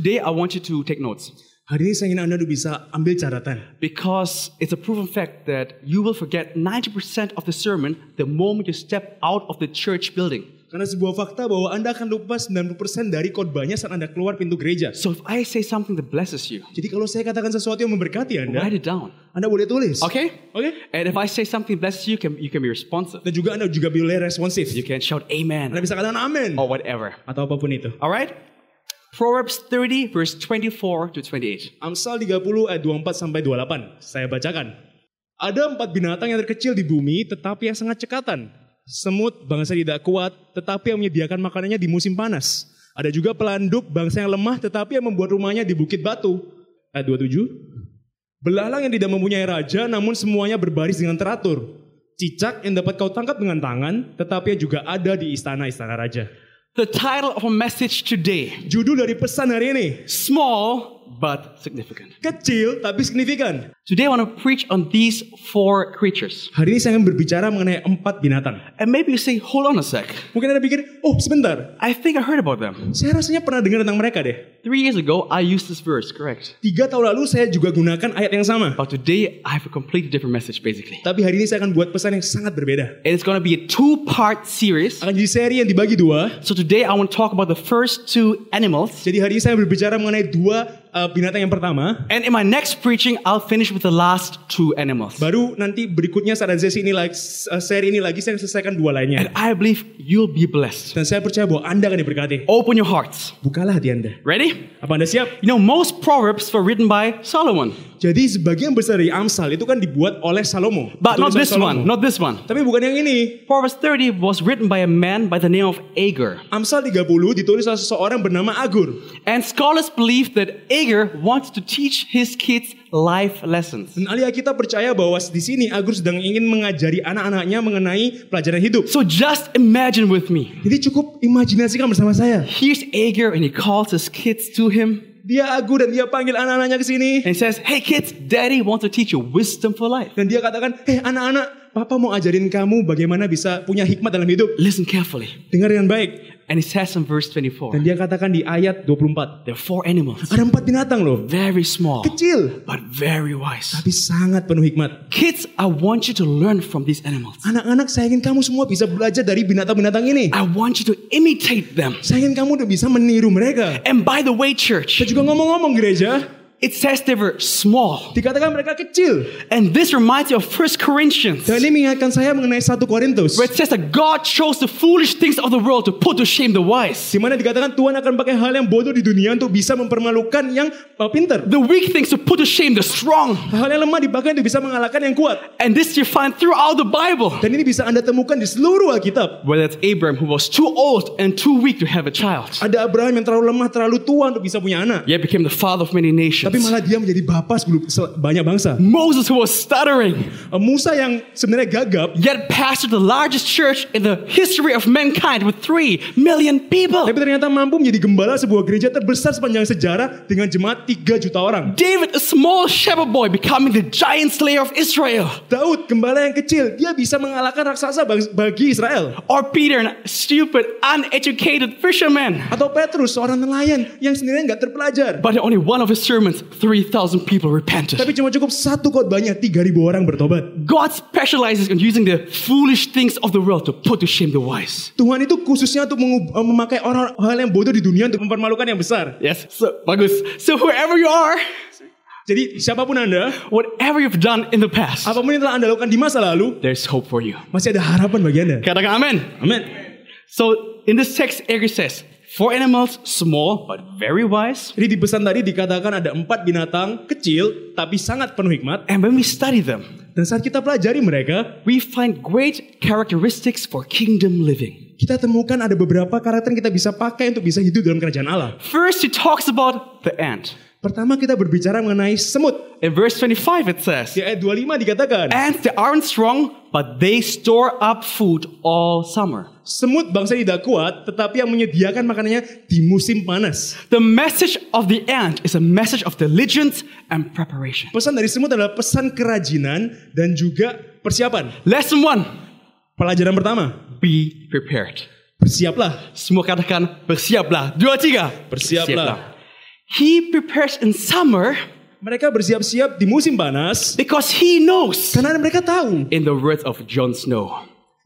Today, I want you to take notes Hari ini saya ingin Anda bisa ambil catatan. because it's a proven fact that you will forget 90% of the sermon the moment you step out of the church building. Karena sebuah fakta bahwa Anda akan lupa 90% dari khotbahnya saat Anda keluar pintu gereja. So if I say something that blesses you, Jadi kalau saya katakan sesuatu yang memberkati Anda, write it down. Anda boleh tulis. Okay? Oke? And if I say something blesses you, can, you can be responsive. Dan juga Anda juga boleh responsif. You can shout amen Anda bisa katakan amin. or whatever. Atau apa pun itu. All right? Proverbs 30, verse 24 to 28. Amsal 30 ayat 24 sampai 28. Saya bacakan. Ada empat binatang yang terkecil di bumi tetapi yang sangat cekatan. Semut bangsa tidak kuat tetapi yang menyediakan makanannya di musim panas. Ada juga pelanduk bangsa yang lemah tetapi yang membuat rumahnya di bukit batu. Ayat 27. Belalang yang tidak mempunyai raja namun semuanya berbaris dengan teratur. Cicak yang dapat kau tangkap dengan tangan tetapi yang juga ada di istana-istana raja. The title of a message today Judul dari pesan hari ini. small but significant. Kecil tapi signifikan. Today, I want to preach on these four creatures. Hari ini saya akan berbicara mengenai empat binatang. And maybe you say, hold on a sec. Mungkin Anda pikir, oh sebentar, I think I heard about them. saya rasanya pernah dengar tentang mereka deh. Three years ago, I used this verse, correct? Tiga tahun lalu saya juga gunakan ayat yang sama. But today, I have a completely different message, basically. Tapi hari ini saya akan buat pesan yang sangat berbeda. And it's going to be a two part series. Akan jadi seri yang dibagi dua. So today, I want to talk about the first two animals. Jadi hari ini saya berbicara mengenai dua uh, binatang yang pertama. And in my next preaching, I'll finish with the last two animals. Baru nanti berikutnya saat sesi ini lagi, uh, seri ini lagi saya selesaikan dua lainnya. And I believe you'll be blessed. Dan saya percaya bahwa Anda akan diberkati. Open your hearts. Bukalah hati Anda. Ready? Apa Anda siap? You know, most proverbs were written by Solomon, Jadi sebagian besar dari Amsal itu kan dibuat oleh Salomo. but not this Salomo. one, not this one. Tapi bukan yang ini. Proverbs 30 was written by a man by the name of Agur. Amsal 30 ditulis oleh seseorang bernama Agur. And scholars believe that Agur wants to teach his kids life lessons. Dan ahli kita percaya bahwa di sini Agur sedang ingin mengajari anak-anaknya mengenai pelajaran hidup. So just imagine with me. Jadi cukup imajinasikan bersama saya. Here's Agur and he calls his kids to him Dia Agur dan dia panggil anak-anaknya ke sini. and he says, Hey kids, daddy wants to teach you wisdom for life. Dan dia katakan, hei anak-anak, papa mau ajarin kamu bagaimana bisa punya hikmat dalam hidup. Listen carefully. Dengar dengan baik. And he says in verse 24, Dan dia katakan di ayat 24. there are four animals, Ada empat binatang loh. very small, Kecil. but very wise. Tapi sangat penuh hikmat. Kids, I want you to learn from these animals. Anak-anak saya ingin kamu semua bisa belajar dari binatang-binatang ini. I want you to imitate them. Saya ingin kamu udah bisa meniru mereka. And by the way, church, Saya juga ngomong-ngomong gereja. It says they were small. Dikatakan mereka kecil. And this reminds me of 1 Corinthians, Dan ini mengingatkan saya mengenai satu Korintus. where it says that God chose the foolish things of the world to put to shame the wise. Di mana dikatakan Tuhan akan pakai hal yang bodoh di dunia untuk bisa mempermalukan yang uh, pintar. The weak things to put to shame the strong. Hal yang lemah dipakai untuk bisa mengalahkan yang kuat. And this you find throughout the Bible. Dan ini bisa Anda temukan di seluruh Alkitab. Whether it's Abraham, who was too old and too weak to have a child, Ada Abraham yang terlalu lemah, terlalu tua untuk bisa punya anak. yet became the father of many Tapi malah dia menjadi bapak sebelum se- banyak bangsa. Moses, who was stuttering, Uh, Musa yang sebenarnya gagap, yet pastored the largest church in the history of mankind with three million people. tapi ternyata mampu menjadi gembala sebuah gereja terbesar sepanjang sejarah dengan jemaat 3 juta orang. David, a small shepherd boy, becoming the giant slayer of Israel. Daud, gembala yang kecil, dia bisa mengalahkan raksasa bag- bagi Israel. Or Peter, a stupid, uneducated fisherman. Atau Petrus, seorang nelayan yang sendirian nggak terpelajar. But only one of his sermons, 3,000 people repented. Tapi cuma cukup satu khotbahnya 3000 orang bertobat. God specializes in using the foolish things of the world to put to shame the wise. Tuhan itu khususnya untuk eh, memakai orang hal yang bodoh di dunia untuk mempermalukan yang besar. Yes, so bagus. So whoever you are, Jadi siapa pun Anda, whatever you've done in the past, apa pun yang telah Anda lakukan di masa lalu, there's hope for you. masih ada harapan bagi Anda. Katakan amen. Amin. So in this text, Eric says, four animals, small but very wise. Jadi di pesan tadi dikatakan ada empat binatang kecil tapi sangat penuh hikmat. And when we study them, Dan saat kita pelajari mereka, we find great characteristics for kingdom living. kita temukan ada beberapa karakter yang kita bisa pakai untuk bisa hidup dalam kerajaan Allah. First, he talks about the ant. Pertama kita berbicara mengenai semut. In verse 25, it says, Di ayat 25 dikatakan, Ants, they aren't strong, but they store up food all summer. semut bangsa tidak kuat tetapi yang menyediakan makanannya di musim panas. The message of the ant is a message of diligence and preparation. Pesan dari semut adalah pesan kerajinan dan juga persiapan. Lesson one, Pelajaran pertama, be prepared. bersiaplah. Semua katakan bersiaplah. Dua, tiga. Bersiaplah. He prepares in summer Mereka bersiap-siap di musim panas because he knows, karena mereka tahu in the words of Jon Snow,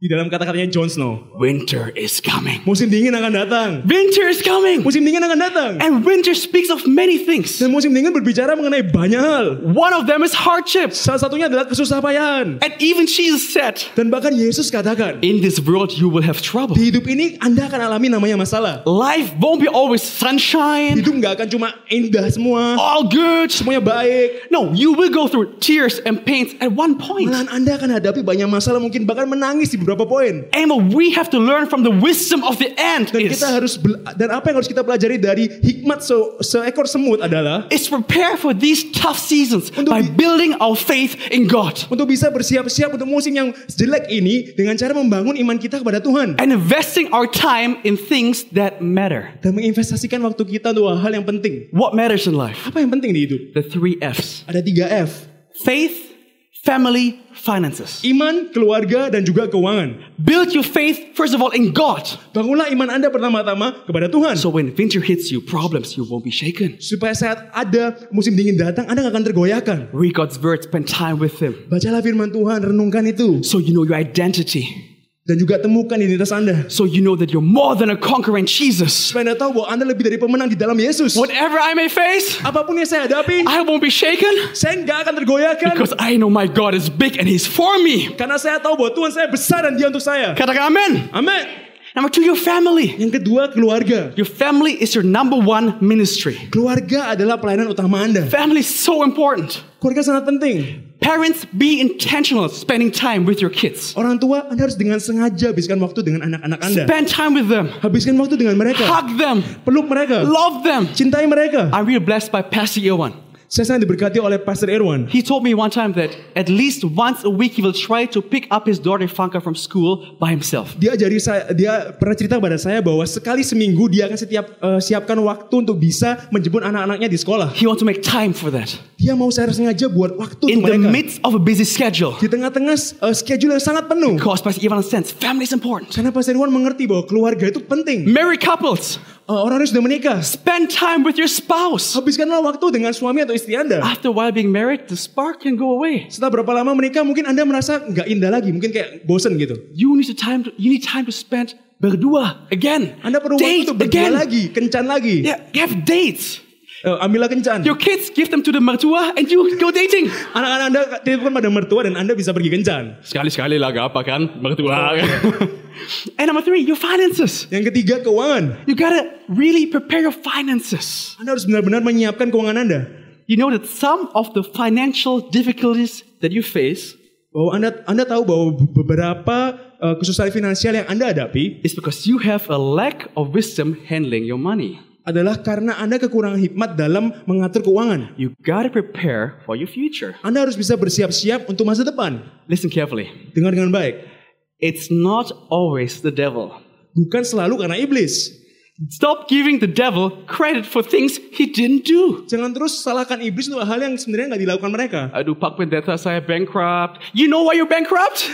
di dalam kata-katanya Jon Snow, winter is coming. musim dingin akan datang. Winter is coming. Musim dingin akan datang. And winter speaks of many things. Dan musim dingin berbicara mengenai banyak hal. One of them is hardships. Salah satunya adalah kesusah payahan. And even Jesus said, Dan bahkan Yesus katakan, In this world you will have trouble. di hidup ini Anda akan alami namanya masalah. Life won't be always sunshine, Hidup nggak akan cuma indah semua, all good. semuanya baik. No, you will go through tears and pains at one point. Malahan Anda akan hadapi banyak masalah, mungkin bahkan menangis di beberapa poin. And we have to learn from the wisdom of the ant Dan is, kita harus dan apa yang harus kita pelajari dari hikmat se- seekor semut adalah is prepare for these tough seasons Untuk by di- building our faith in God untuk bisa bersiap-siap untuk musim yang jelek ini dengan cara membangun iman kita kepada Tuhan and investing our time in things that matter. dan menginvestasikan waktu kita untuk hal yang penting. What matters in life? Apa yang penting di hidup? The three F's Ada tiga F. faith, family, finances. Iman, keluarga, dan juga keuangan. Build your faith, first of all, in God. Bangunlah iman Anda pertama-tama kepada Tuhan. So when winter hits you, problems, you won't be shaken. Supaya saat ada musim dingin datang, Anda gak akan tergoyahkan. Read God's word, spend time with Him. Bacalah firman Tuhan, renungkan itu. So you know your identity. Dan juga temukan identitas Anda. So you know that you're more than a conqueror in Jesus. Supaya Anda tahu bahwa Anda lebih dari pemenang di dalam Yesus. Whatever I may face, Apa pun yang saya hadapi, I won't be shaken saya nggak akan tergoyahkan. because I know my God is big and He's for me. Karena saya tahu bahwa Tuhan saya besar dan dia untuk saya. Katakan amen. Amin. Number two, your family. Yang kedua, keluarga. Your family is your number one ministry. Keluarga adalah pelayanan utama Anda. Family is so important. Keluarga sangat penting. Parents, be intentional spending time with your kids. Orang tua, Anda harus dengan sengaja habiskan waktu dengan anak-anak Anda. Spend time with them. Habiskan waktu dengan mereka. Hug them. Peluk mereka. Love them. Cintai mereka. I'm really blessed by Pastor Irwan. Saya sangat diberkati oleh Pastor Irwan. He told me one time that at least once a week he will try to pick up his daughter Franca from school by himself. Dia ajari saya, dia pernah cerita pada saya bahwa sekali seminggu dia akan setiap eh, siapkan waktu untuk bisa menjemput anak-anaknya di sekolah. He wants to make time for that. Dia mau saya sengaja buat waktu In the mereka. midst of a busy schedule. Di tengah-tengah eh, schedule yang sangat penuh. Because Pastor Irwan sense family is important. Karena Pastor Irwan mengerti bahwa keluarga itu penting. Married couples, Eh, orang yang sudah menikah, spend time with your spouse. habiskanlah waktu dengan suami atau istri Anda. After a while being married, the spark can go away. Setelah berapa lama menikah, mungkin Anda merasa nggak indah lagi, mungkin kayak bosen gitu. You need to time to, you need time to spend berdua again. Anda perlu waktu Date untuk berdua again. lagi, kencan lagi. Yeah, have dates. Eh, ambillah kencan. Your kids give them to the mertua and you go dating. Anak-anak Anda titipkan pada mertua dan Anda bisa pergi kencan. Sekali-sekali lah gak apa kan mertua. and number three, your finances. Yang ketiga, keuangan. You gotta really prepare your finances. Anda harus benar-benar menyiapkan keuangan Anda. You know that some of the financial difficulties that you face Bahwa Anda Anda tahu bahwa beberapa eh, kesusahan finansial yang Anda hadapi is because you have a lack of wisdom handling your money. Adalah karena Anda kekurangan hikmat dalam mengatur keuangan. You gotta prepare for your future. Anda harus bisa bersiap-siap untuk masa depan. Listen carefully. Dengar dengan baik. It's not always the devil. Bukan selalu karena iblis. Stop giving the devil credit for things he didn't do. Jangan terus salahkan iblis untuk hal yang sebenarnya nggak dilakukan mereka. Aduh, Pak Pendeta saya bankrupt. You know why you're bankrupt?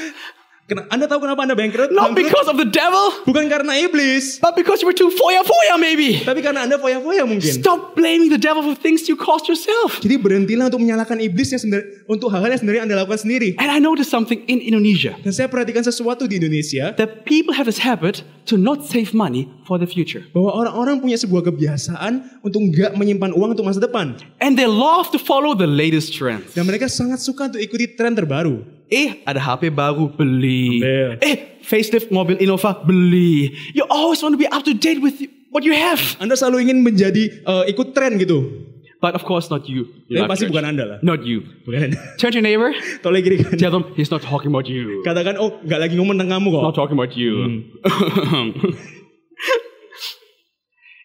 Kena- Anda tahu kenapa Anda bangkrut? Not Bangkrut because of the devil, bukan karena iblis, but because you were too foya-foya maybe. tapi karena Anda foya-foya mungkin. Stop blaming the devil for things you caused yourself. Jadi berhentilah untuk menyalahkan iblis yang sebenarnya untuk hal-hal yang sebenarnya Anda lakukan sendiri. And I noticed something in Indonesia Dan saya perhatikan sesuatu di Indonesia that people have this habit to not save money for the future. bahwa orang-orang punya sebuah kebiasaan untuk nggak menyimpan uang untuk masa depan. And they love to follow the latest trends. Dan mereka sangat suka untuk ikuti tren terbaru. Eh, ada HP baru, beli. Ambil. Eh, facelift mobil Innova, beli. You always want to be up to date with what you have. Anda selalu ingin menjadi eh, ikut tren gitu. But of course not you. Tapi Life pasti Church. bukan Anda lah. Not you. Bukan Anda. Turn to your neighbor. Tolong kiri kan. Tell them he's not talking about you. Katakan, oh nggak lagi ngomong tentang kamu kok. Not talking about you.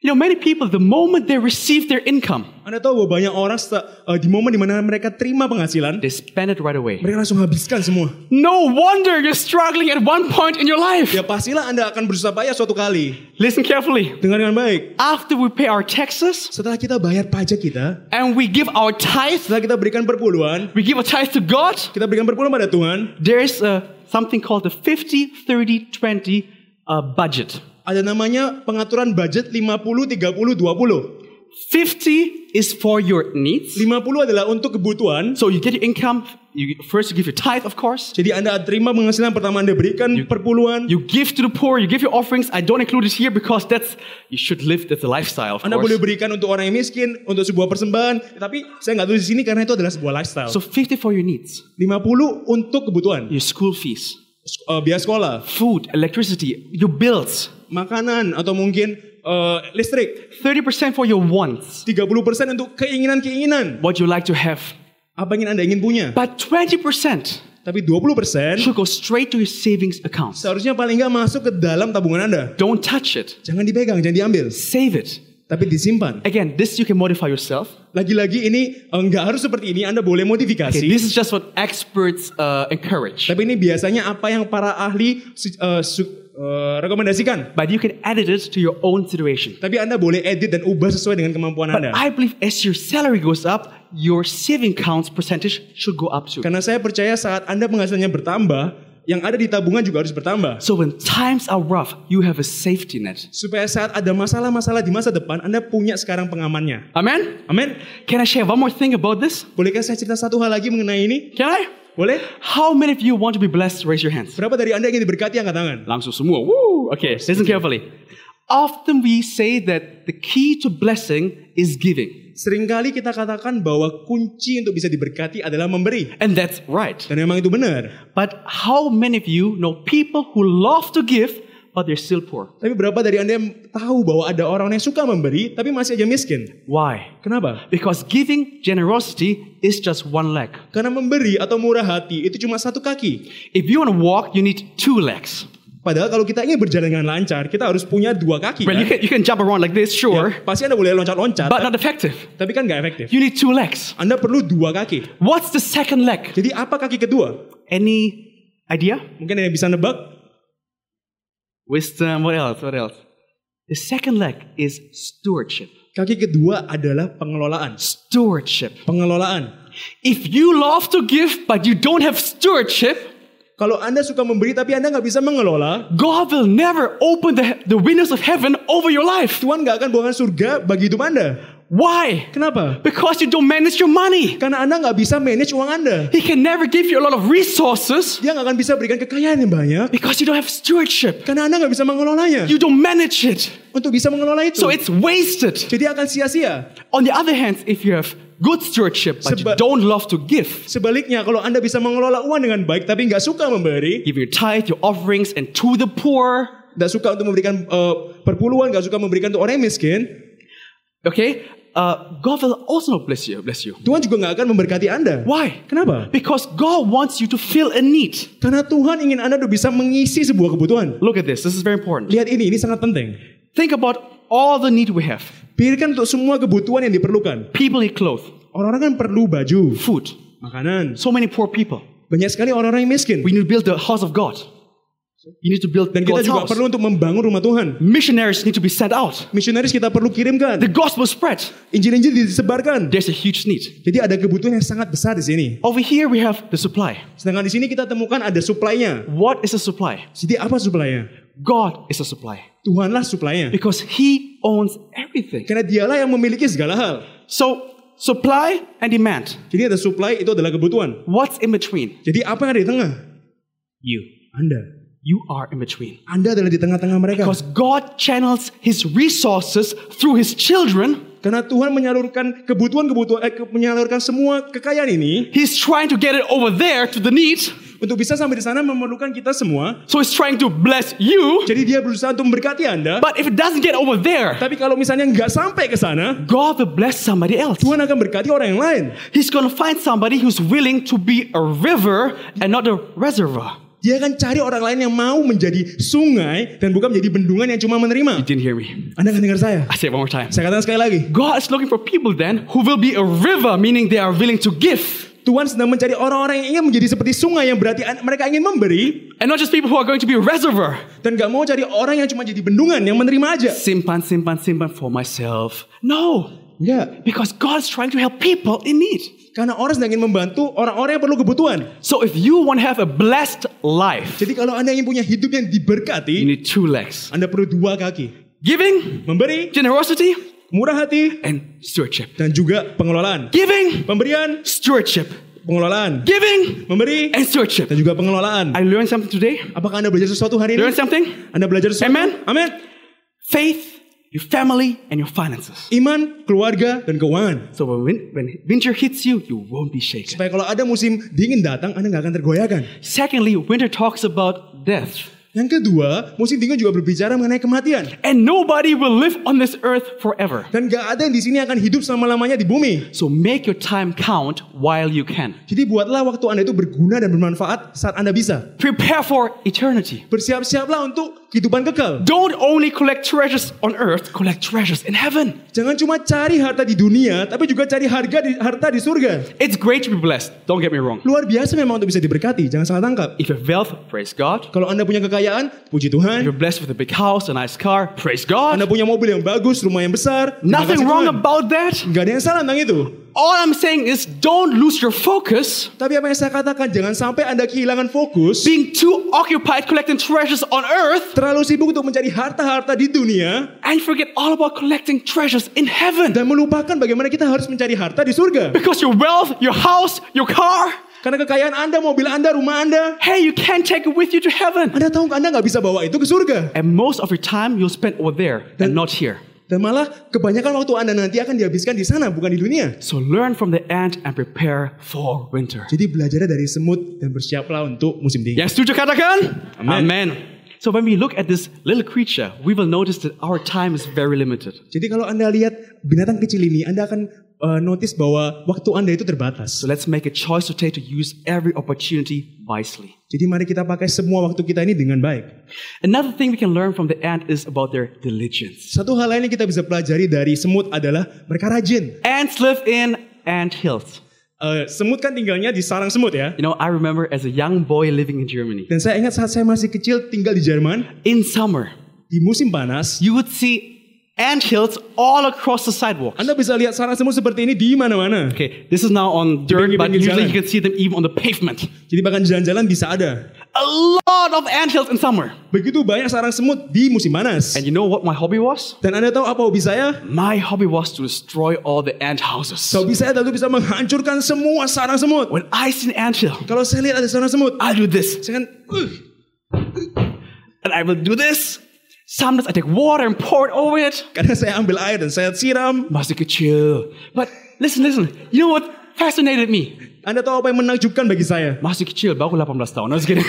you know, many people, the moment they receive their income, Anda tahu bahwa banyak orang eh, di momen di mana mereka terima penghasilan, they spend it right away. mereka langsung habiskan semua. No wonder you're struggling at one point in your life. Ya pastilah Anda akan berusaha payah suatu kali. Listen carefully. Dengar dengan baik. After we pay our taxes Setelah kita bayar pajak kita, and we give our tithe, setelah kita berikan perpuluhan, we give a tithe to God, kita berikan perpuluhan pada Tuhan, there's uh, something called the 50, 30, 20 uh, budget. Ada namanya pengaturan budget 50 30 20. 50 is for your needs. 50 adalah untuk kebutuhan. So you get your income. You, first, you give your tithe, of course. Jadi Anda terima penghasilan pertama Anda berikan perpuluhan. You give to the poor. You give your offerings. I don't include it here because that's you should live. That's a lifestyle, of Anda boleh course. berikan untuk orang yang miskin, untuk sebuah persembahan. Tapi saya nggak tulis di sini karena itu adalah sebuah lifestyle. So 50 for your needs. 50 untuk kebutuhan. Your school fees, Eh, biaya sekolah, food, electricity, your bills. makanan, atau mungkin eh, listrik. 30% for your wants. 30% untuk keinginan-keinginan. What you like to have. Apa yang Anda ingin punya. But 20% Tapi 20% should go straight to your savings accounts. seharusnya paling nggak masuk ke dalam tabungan Anda. Don't touch it. Jangan dipegang, jangan diambil. Save it. Tapi disimpan. Again, this you can modify yourself. Lagi-lagi ini eh, nggak harus seperti ini, Anda boleh modifikasi. Okay, this is just what experts uh, encourage. Tapi ini biasanya apa yang para ahli eh, su- eh, rekomendasikan. But you can edit it to your own situation. Tapi Anda boleh edit dan ubah sesuai dengan kemampuan But Anda. I believe as your salary goes up, your saving accounts percentage should go up too. Karena saya percaya saat Anda penghasilannya bertambah, yang ada di tabungan juga harus bertambah. So when times are rough, you have a safety net. Supaya saat ada masalah-masalah di masa depan, Anda punya sekarang pengamannya. Amen? Amin. Can I share one more thing about this? Bolehkah saya cerita satu hal lagi mengenai ini? Can I? Boleh? How many of you want to be blessed? Raise your hands. Berapa dari Anda ingin diberkati angkat tangan? Langsung semua. Woo! Okay, listen carefully. Often we say that the key to blessing is giving. Seringkali kita katakan bahwa kunci untuk bisa diberkati adalah memberi. And that's right. Dan memang itu benar. But how many of you know people who love to give, but they're still poor? Tapi berapa dari Anda yang tahu bahwa ada orang yang suka memberi, tapi masih aja miskin? Why? Kenapa? Because giving generosity is just one leg. Karena memberi atau murah hati itu cuma satu kaki. If you want to walk, you need two legs. Padahal kalau kita ingin berjalan dengan lancar, kita harus punya dua kaki. Well, you Kan? can, you can jump around like this, sure, Ya, pasti Anda boleh loncat-loncat, but not effective. tapi kan nggak efektif. You need two legs. Anda perlu dua kaki. What's the second leg? Jadi apa kaki kedua? Any idea? Mungkin ada yang bisa nebak? Wisdom, what else? What else? The second leg is stewardship. Kaki kedua adalah pengelolaan. Stewardship. Pengelolaan. If you love to give, but you don't have stewardship, Kalau Anda suka memberi tapi Anda nggak bisa mengelola, God will never open the, the windows of heaven over your life. Tuhan nggak akan buangkan surga bagi hidup Anda. Why? Kenapa? Because you don't manage your money. Karena Anda nggak bisa manage uang Anda. He can never give you a lot of resources Dia nggak akan bisa berikan kekayaan yang banyak because you don't have stewardship. karena Anda nggak bisa mengelolanya. You don't manage it. Untuk bisa mengelola itu, So it's wasted. jadi akan sia-sia. On the other hand, if you have good stewardship but you Seba- don't love to give, Sebaliknya, kalau Anda bisa mengelola uang dengan baik tapi nggak suka memberi, give your tithe, your offerings, and to the poor, nggak suka untuk memberikan eh, perpuluhan, nggak suka memberikan untuk orang yang miskin, okay, uh, God will also bless you. Bless you. Tuhan juga nggak akan memberkati Anda. Why? Kenapa? Because God wants you to fill a need. Karena Tuhan ingin Anda tuh bisa mengisi sebuah kebutuhan. Look at this. This is very important. Lihat ini, ini sangat penting. Think about all the need we have. Pikirkan untuk semua kebutuhan yang diperlukan. People need clothes, Orang-orang kan perlu baju, food. makanan. So many poor people. Banyak sekali orang-orang yang miskin. We need to build the house of God. You need to build Dan kita God's juga house. perlu untuk membangun rumah Tuhan. Missionaries need to be sent out. Misionaris kita perlu kirimkan. The gospel spread. Injil-injil disebarkan. There's a huge need. Jadi ada kebutuhan yang sangat besar di sini. Over here we have the supply. Sedangkan di sini kita temukan ada supply-nya. What is the supply? Jadi apa supply-nya? God is the supply Tuhanlah supply-nya. because He owns everything. Karena dialah yang memiliki segala hal. So supply and demand. Jadi ada supply itu adalah kebutuhan. What's in between? Jadi apa yang ada di tengah? You. Anda. You are in between. Anda adalah di tengah-tengah mereka. Because God channels His resources through His children. Karena Tuhan menyalurkan kebutuhan-kebutuhan, eh, menyalurkan semua kekayaan ini He's trying to get it over there to the need. untuk bisa sampai di sana memerlukan kita semua. So He's trying to bless you. Jadi dia berusaha untuk memberkati Anda. But if it doesn't get over there, Tapi kalau misalnya nggak sampai ke sana, God will bless somebody else. Tuhan akan berkati orang yang lain. He's to find somebody who's willing to be a river and not a reservoir. Dia akan cari orang lain yang mau menjadi sungai dan bukan menjadi bendungan yang cuma You menerima. didn't hear me. Anda akan dengar saya. I say it one more time. Saya katakan sekali lagi. God is looking for people then who will be a river, meaning they are willing to give. Tuhan sedang mencari orang-orang yang ingin menjadi seperti sungai yang berarti mereka ingin memberi And not just people who are going to be a reservoir. dan gak mau cari orang yang cuma jadi bendungan yang menerima aja. Simpan, simpan, simpan for myself. No. Enggak. Because God is trying to help people in need. Karena orang sedang ingin membantu orang-orang yang perlu kebutuhan. So if you want to have a blessed life, Jadi kalau Anda ingin punya hidup yang you diberkati, need two legs. Anda perlu dua kaki. Giving, Memberi, generosity, murah hati, and stewardship. dan juga pengelolaan. Giving, Pemberian, stewardship. pengelolaan. Giving Memberi, and stewardship. dan juga pengelolaan. I learned something today. Apakah Anda belajar sesuatu hari Learn ini? something? Anda belajar sesuatu? Amen. Amin. Faith, your family, and your finances. Iman, keluarga, dan keuangan. So when, when winter hits you, you won't be shaken. Supaya kalau ada musim dingin datang, Anda nggak akan tergoyahkan. Secondly, winter talks about death. Yang kedua, musim dingin juga berbicara mengenai kematian. And nobody will live on this earth forever. Dan gak ada yang di sini akan hidup selama-lamanya di bumi. So make your time count while you can. Jadi buatlah waktu Anda itu berguna dan bermanfaat saat Anda bisa. Prepare for eternity. Bersiap-siaplah untuk kehidupan kekal. Don't only collect treasures on earth, collect treasures in heaven. Jangan cuma cari harta di dunia, tapi juga cari harga di, harta di surga. It's great to be blessed. Don't get me wrong. Luar biasa memang untuk bisa diberkati, jangan salah tangkap. If you have wealth, praise God. Kalau Anda punya kekayaan, puji If Tuhan. you're blessed with a big house, a nice car, praise God. Anda punya mobil yang bagus, rumah yang besar. Nothing wrong Tuhan. about that. Gak ada yang salah tentang itu. All I'm saying is don't lose your focus Tapi apa yang saya katakan, jangan sampai Anda kehilangan fokus. being too occupied collecting treasures on earth Terlalu sibuk untuk mencari harta-harta di dunia. and forget all about collecting treasures in heaven. Dan melupakan bagaimana kita harus mencari harta di surga. Because your wealth, your house, your car, Karena kekayaan Anda, mobil Anda, rumah Anda. hey, you can't take it with you to heaven. Anda tahu Anda nggak bisa bawa itu ke surga. And most of your time you'll spend over there and not here. Dan malah kebanyakan waktu Anda nanti akan dihabiskan di sana, bukan di dunia. So learn from the ant and prepare for winter. Jadi belajarnya dari semut dan bersiaplah untuk musim dingin. Yang setuju katakan? Amen. So when we look at this little creature, we will notice that our time is very limited. Jadi kalau Anda lihat binatang kecil ini, Anda akan uh, notice bahwa waktu Anda itu terbatas. So let's make a choice to take to use every opportunity wisely. Jadi mari kita pakai semua waktu kita ini dengan baik. Another thing we can learn from the ant is about their diligence. Satu hal lain yang kita bisa pelajari dari semut adalah mereka rajin. Ants live in ant hills. Uh, semut kan tinggalnya di sarang semut ya. You know, I remember as a young boy living in Germany. Dan saya ingat saat saya masih kecil tinggal di Jerman, In summer, di musim panas, you would see ant hills all across the sidewalks. Anda bisa lihat sarang semut seperti ini di mana-mana. Okay, this is now on dirt, but pinggir usually jalan. you can see them even on the pavement. Jadi bahkan jalan-jalan bisa ada. A lot of ant hills in summer. Begitu banyak sarang semut di musim panas. And you know what my hobby was? Dan Anda tahu apa hobi saya? My hobby was to destroy all the ant houses. Hobi saya tentu bisa menghancurkan semua sarang semut. when I see an ant hill, Kalau saya lihat ada sarang semut, I'll do this. saya kan, uh, And I will do this. Sometimes I take water and pour it over it. karena saya ambil air dan saya siram. Masih kecil. But listen, listen. You know what fascinated me? Anda tahu apa yang menakjubkan bagi saya? Masih kecil, baru 18 tahun. I was kidding.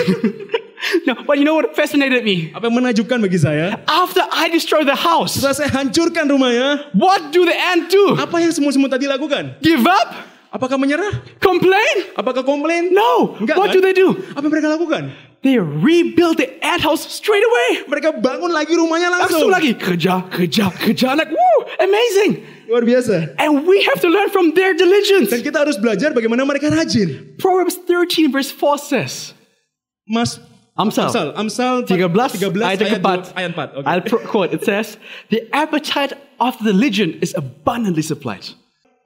no, but you know what fascinated me? Apa yang menakjubkan bagi saya? After I destroy the house, Setelah saya hancurkan rumahnya, what do the ant do? apa yang semut-semut tadi lakukan? Give up? Apakah menyerah? Complain? Apakah komplain? No. Enggak, what kan? do they do? Apa yang mereka lakukan? They rebuild the ant house straight away. Mereka bangun lagi rumahnya Langsung langsung. lagi kerja, kerja, kerja. Like, woo, amazing. Luar biasa. And we have to learn from their diligence. Dan kita harus belajar bagaimana mereka rajin. Proverbs 13 verse 4 says, Mas Amsal, Amsal, Amsal 13, 13 ayat ayat, keempat. ayat 4. Oke. I'll quote, it says, The appetite of the diligent is abundantly supplied.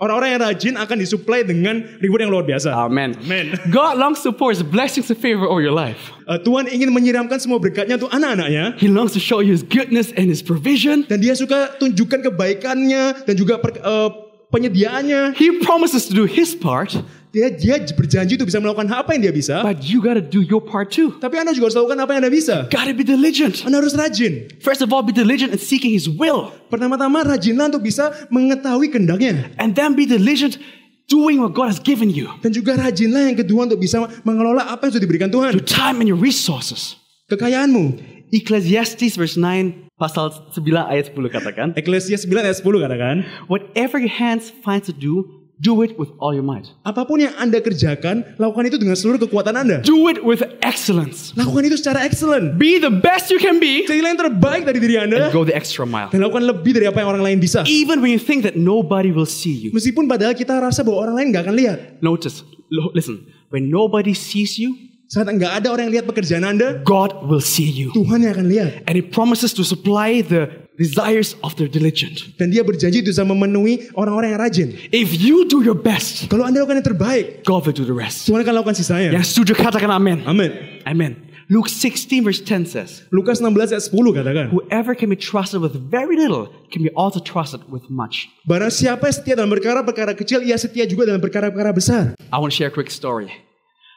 Orang-orang yang rajin akan disuplai dengan reward yang luar biasa. Amen. Amen. God longs to pour his blessings and favor over your life. Uh, Tuhan ingin menyiramkan semua berkatnya untuk anak-anaknya. He longs to show you his goodness and his provision. Dan dia suka tunjukkan kebaikannya dan juga per- uh, penyediaannya. He promises to do his part, Dia dia berjanji untuk bisa melakukan apa yang dia bisa. but you gotta do your part too. Tapi Anda juga harus lakukan apa yang Anda bisa. Gotta be diligent. Anda harus rajin. First of all, be diligent in seeking his will. Pertama-tama rajinlah untuk bisa mengetahui kendaknya. And then be diligent doing what God has given you. Dan juga rajinlah yang kedua untuk bisa mengelola apa yang sudah diberikan Tuhan. Your time and your resources. Kekayaanmu. Ecclesiastes verse 9 pasal 9 ayat 10 katakan, Eklesias 9 ayat 10 katakan. Whatever your hands find to do, do it with all your might. Apa pun yang Anda kerjakan, lakukan itu dengan seluruh kekuatan Anda. Do it with excellence. Lakukan itu secara excellent. Be the best you can be Jadilah yang terbaik dari diri Anda. and go the extra mile. Dan lakukan lebih dari apa yang orang lain bisa. Even when you think that nobody will see you. Meskipun padahal kita rasa bahwa orang lain nggak akan lihat. Notice, lo- listen, when nobody sees you, Saat nggak ada orang yang lihat pekerjaan Anda, God will see you. Tuhan yang akan lihat. And He promises to supply the desires of the diligent. Dan dia berjanji itu bisa memenuhi orang-orang yang rajin. If you do your best, Kalau Anda lakukan yang terbaik, God will do the rest. Tuhan akan lakukan sisanya. Yang setuju katakan amin. Amin. Amen. Luke 16 verse 10 says, Lukas 16 ayat 10 katakan, Whoever can be trusted with very little can be also trusted with much. Barang siapa yang setia dalam perkara-perkara kecil, ia setia juga dalam perkara-perkara besar. I want to share a quick story.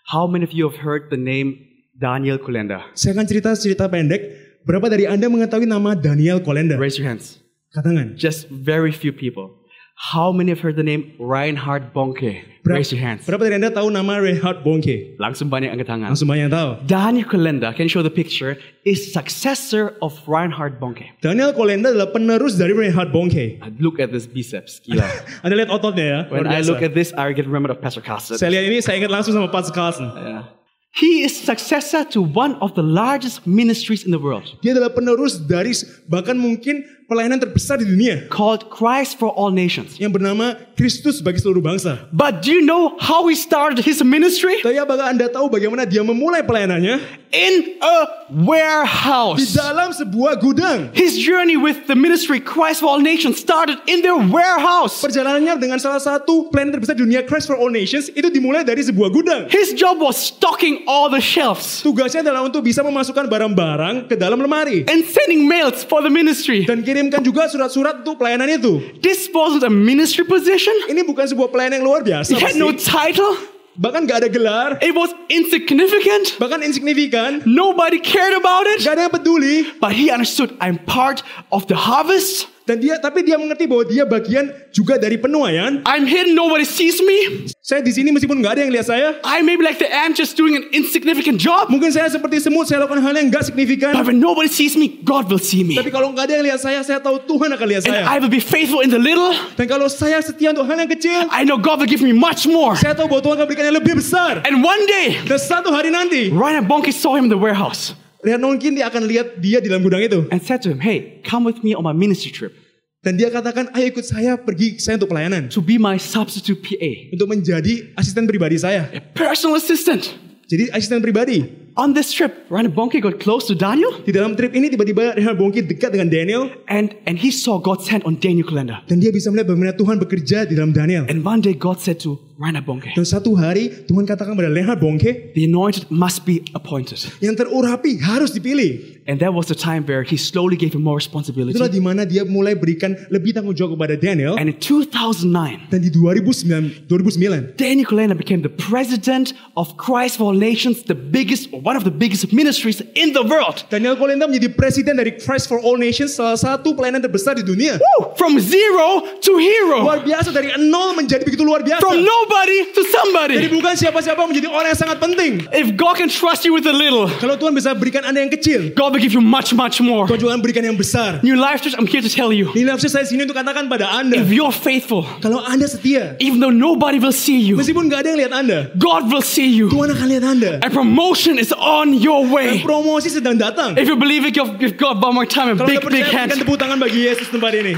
How many of you have heard the name Daniel Kulenda? Saya akan cerita cerita pendek. Berapa dari Anda mengetahui nama Daniel Kolenda? Raise your hands. Katangan. Just very few people. How many have heard the name Reinhard Bonke? Berapa, Raise your hands. berapa dari Anda tahu nama Reinhard Bonke? Langsung banyak angkat tangan. Langsung banyak yang tahu. Daniel Kulenda, can you show the picture, is successor of Reinhard Bonke. Daniel Kolenda adalah penerus dari Reinhard Bonke. Uh, Look at this biceps, gila. Anda lihat ototnya ya. when I look at this, I get remembered of Pastor Carson. Saya lihat ini, saya ingat langsung sama Pastor Carlson. Yeah. He is successor to one of the largest ministries in the world. Dia adalah penerus dari bahkan mungkin pelayanan terbesar di dunia called Christ for All Nations. yang bernama Kristus bagi seluruh bangsa. But do you know how he started his ministry? Tapi apakah Anda tahu bagaimana dia memulai pelayanannya? In a Di warehouse. dalam sebuah gudang. His journey with the ministry Christ for All Nations started in their warehouse. Perjalanannya dengan salah satu pelayanan terbesar di dunia Christ for All Nations itu dimulai dari sebuah gudang. His job was stocking all the shelves Tugasnya adalah untuk bisa memasukkan barang-barang ke dalam lemari. and sending mails for the ministry. Dan kirimkan juga surat-surat untuk pelayanan itu. This wasn't a ministry position. Ini bukan sebuah pelayanan yang luar biasa. He had no title. Bahkan gak ada gelar. It was insignificant. Bahkan insignifikan. Nobody cared about it. Gak ada yang peduli. But he understood I'm part of the harvest. Dan dia, tapi dia mengerti bahwa dia bagian juga dari penuaian. I'm hidden, nobody sees me. Saya di sini meskipun nggak ada yang lihat saya. I may be like the ant just doing an insignificant job. Mungkin saya seperti semut, saya lakukan hal yang nggak signifikan. But when nobody sees me, God will see me. Tapi kalau nggak ada yang lihat saya, saya tahu Tuhan akan lihat And saya. I will be faithful in the little. Dan kalau saya setia untuk hal yang kecil, I know God will give me much more. saya tahu bahwa Tuhan akan berikan yang lebih besar. And one day, Dan satu hari nanti, Ryan Bonke saw him in the warehouse lihat mungkin dia akan lihat dia di dalam gudang itu. and said to him, Hey, come with me on my ministry trip Dan dia katakan, ayo ikut saya pergi saya untuk pelayanan. to be my substitute PA, Untuk menjadi asisten pribadi saya. a personal assistant. Jadi asisten pribadi. On this trip, Ryan Bonke got close to Daniel Di dalam trip ini tiba-tiba Reinhard Bongki dekat dengan Daniel. and, and he saw God's hand on Daniel Kalenda. Dan dia bisa melihat bagaimana Tuhan bekerja di dalam Daniel. And one day God said to Reinhard Bonke, Dan satu hari Tuhan katakan pada Reinhard Bongke, the anointed must be appointed. yang terurapi harus dipilih. And that was the time where he slowly gave him more responsibility. Itulah di mana dia mulai berikan lebih tanggung jawab kepada Daniel. And in 2009, Dan di 2009, 2009 Daniel Kalenda became the president of Christ for All Nations, the biggest, or one of the biggest ministries in the world. Daniel Kolenda menjadi presiden dari Christ for All Nations, salah satu pelayanan terbesar di dunia. Woo! From zero to hero. Luar biasa dari nol menjadi begitu luar biasa. From nobody to Jadi somebody. bukan siapa-siapa menjadi orang yang sangat penting. If God can trust you with a little, Kalau Tuhan bisa berikan Anda yang kecil, God will give you much, much more. Tuhan juga akan berikan yang besar. New Life Church, I'm here to tell you. Di nafsu saya sini untuk katakan pada Anda, If you're faithful, kalau Anda setia, even though nobody will see you, meskipun gak ada yang lihat Anda, God will see you. Tuhan akan lihat Anda. And promotion is on your way. Promosi sedang datang. If you believe it, give, God one more time a Kalau big, big percaya, berikan hand. tepuk tangan bagi Yesus tempat ini.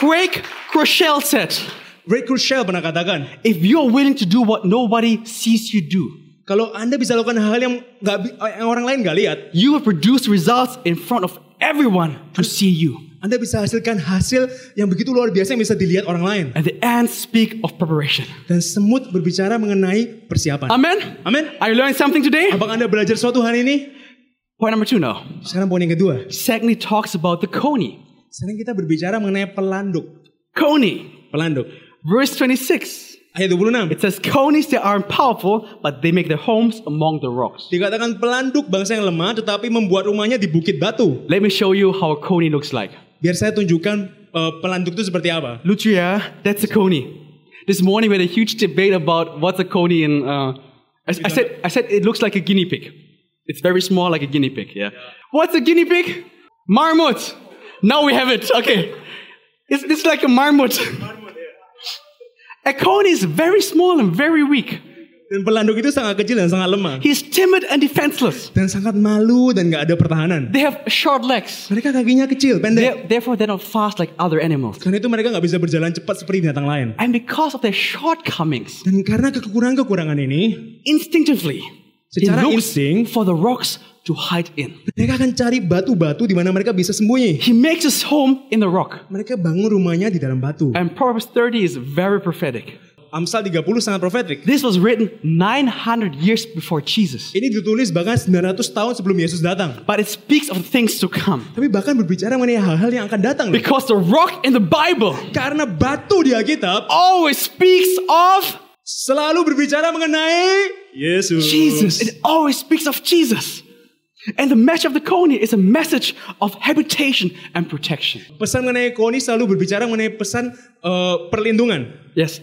Craig Rochelle said, Ray Kurzweil pernah katakan, if you're willing to do what nobody sees you do, kalau Anda bisa lakukan hal yang, nggak bi- yang orang lain gak lihat, you will produce results in front of everyone to see you. Anda bisa hasilkan hasil yang begitu luar biasa yang bisa dilihat orang lain. And the ants speak of preparation. Dan semut berbicara mengenai persiapan. Amen? Amin. Are you learning something today? Apakah Anda belajar suatu hari ini? Point number two now. Sekarang poin yang kedua. Secondly, talks about the coney. Sekarang kita berbicara mengenai pelanduk. Coney. Pelanduk. Verse 26. Ayat 26. It says, Conies, they aren't powerful, but they make their homes among the rocks. Dikatakan pelanduk bangsa yang lemah tetapi membuat rumahnya di bukit batu. Let me show you how a coney looks like. Biar saya tunjukkan eh, pelanduk itu seperti apa. Lucia, that's a coney. This morning we had a huge debate about what's a coney in. Uh, I, I said, I said it looks like a guinea pig. It's very small, like a guinea pig. Yeah. What's a guinea pig? Marmot. Now we have it. Okay. It's, it's like a marmot. A coney is very small and very weak. Dan pelanduk itu sangat kecil dan sangat lemah. He's timid and defenseless. Dan sangat malu dan gak ada pertahanan. They have short legs. Mereka kakinya kecil, pendek. They're, therefore, they're not fast like other animals. Karena itu mereka gak bisa berjalan cepat seperti binatang lain. And because of their shortcomings, Dan karena kekurangan-kekurangan ini, instinctively, Secara insting- for the rocks to hide in. mereka akan cari batu-batu di mana mereka bisa sembunyi. He makes his home in the rock. Mereka bangun rumahnya di dalam batu. And Proverbs 30 is very prophetic. Amsal 30 sangat profetik. This was written 900 years before Jesus. Ini ditulis bahkan 900 tahun sebelum Yesus datang. But it speaks of things to come. Tapi bahkan berbicara mengenai hal-hal yang akan datang. Because the rock in the Bible Karena batu di Alkitab always speaks of selalu berbicara mengenai Yesus. Jesus. It always speaks of Jesus. And the message of the Coney is a message of habitation and protection. Pesan mengenai Koni selalu berbicara mengenai pesan eh, perlindungan Yes.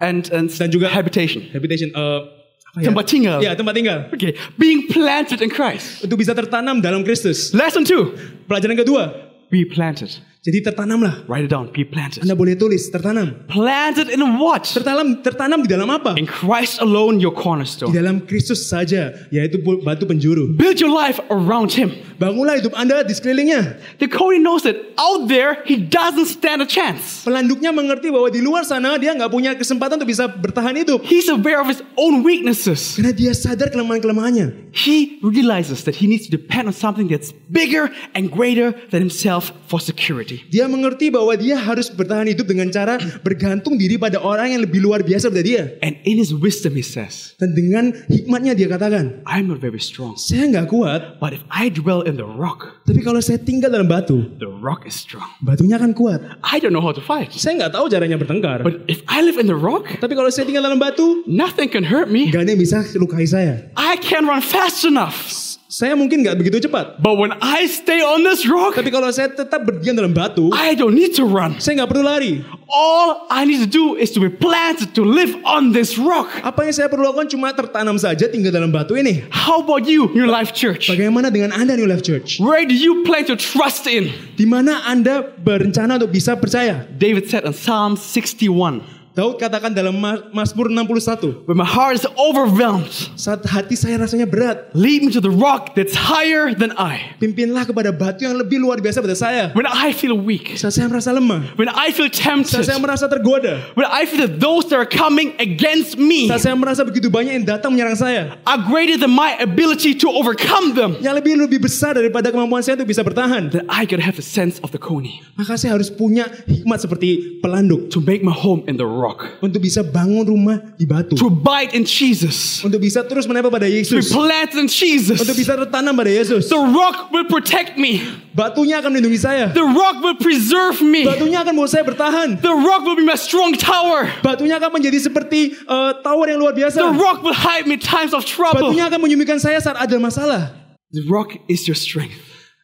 And, and Dan juga- habitation. habitation apa ya? Tempat tinggal. Ya, tempat tinggal. Okay. Being planted in Christ. Untuk bisa tertanam dalam Kristus. Lesson two. Pelajaran kedua, Be planted. Jadi tertanamlah. Write it down. Be planted. Anda boleh tulis tertanam. Planted in what? Tertanam tertanam di dalam apa? In Christ alone, your Di cornerstone. dalam Kristus saja, yaitu batu penjuru. Build your life around Him. Bangunlah hidup Anda di sekelilingnya. The Cody knows that out there, he doesn't stand a chance. Pelanduknya mengerti bahwa di luar sana dia nggak punya kesempatan untuk bisa bertahan hidup. He's aware of his own weaknesses. Karena dia sadar kelemahan-kelemahannya. He realizes that he needs to depend on something that's bigger and greater than himself for security. Dia mengerti bahwa dia harus bertahan hidup dengan cara bergantung diri pada orang yang lebih luar biasa dari dia. And in his wisdom, he says, Dan dengan hikmatnya dia katakan, I'm not very strong, saya nggak kuat, but if I dwell in the rock, tapi kalau saya tinggal dalam batu, the rock is strong. batunya akan kuat. I don't know how to fight, Saya nggak tahu caranya bertengkar. but if I live in the rock, Tapi kalau saya tinggal dalam batu, nothing can hurt me. nggak ada yang bisa lukai saya. I can't run fast enough. Saya mungkin nggak begitu cepat. But when I stay on this rock, Tapi kalau saya tetap berdiam dalam batu, I don't need to run. saya nggak perlu lari. All I need to do is to be planted to live on this rock. Apa yang saya perlu lakukan cuma tertanam saja tinggal dalam batu ini. How about you, New Life Church? Bagaimana dengan Anda New Life Church? Where do you plan to trust in? Di mana Anda berencana untuk bisa percaya? David said in Psalm 61, Daud katakan dalam Ma- Mazmur 61, When my heart is overwhelmed, saat hati saya rasanya berat, lead me to the rock that's higher than I. pimpinlah kepada batu yang lebih luar biasa pada saya. When I feel weak, Saat saya merasa lemah, when I feel saat tempted, saya merasa tergoda, when I feel that those that are coming against me saat saya merasa begitu banyak yang datang menyerang saya, are greater than my ability to overcome them, yang lebih lebih besar daripada kemampuan saya untuk bisa bertahan, then I gotta have the sense of the Coney maka saya harus punya hikmat seperti pelanduk to make my home in the rock, untuk bisa bangun rumah di batu, to abide in Jesus, untuk bisa terus menempel pada to Yesus, planted in untuk Jesus. bisa tertanam pada Yesus. The rock will protect me. Batunya akan melindungi saya. The rock will preserve me. Batunya akan membuat saya bertahan. The rock will be my strong tower. Batunya akan menjadi seperti eh, tower yang luar The biasa. rock will hide me in times of trouble. Batunya akan menyembuhkan saya saat ada masalah. The rock is your strength.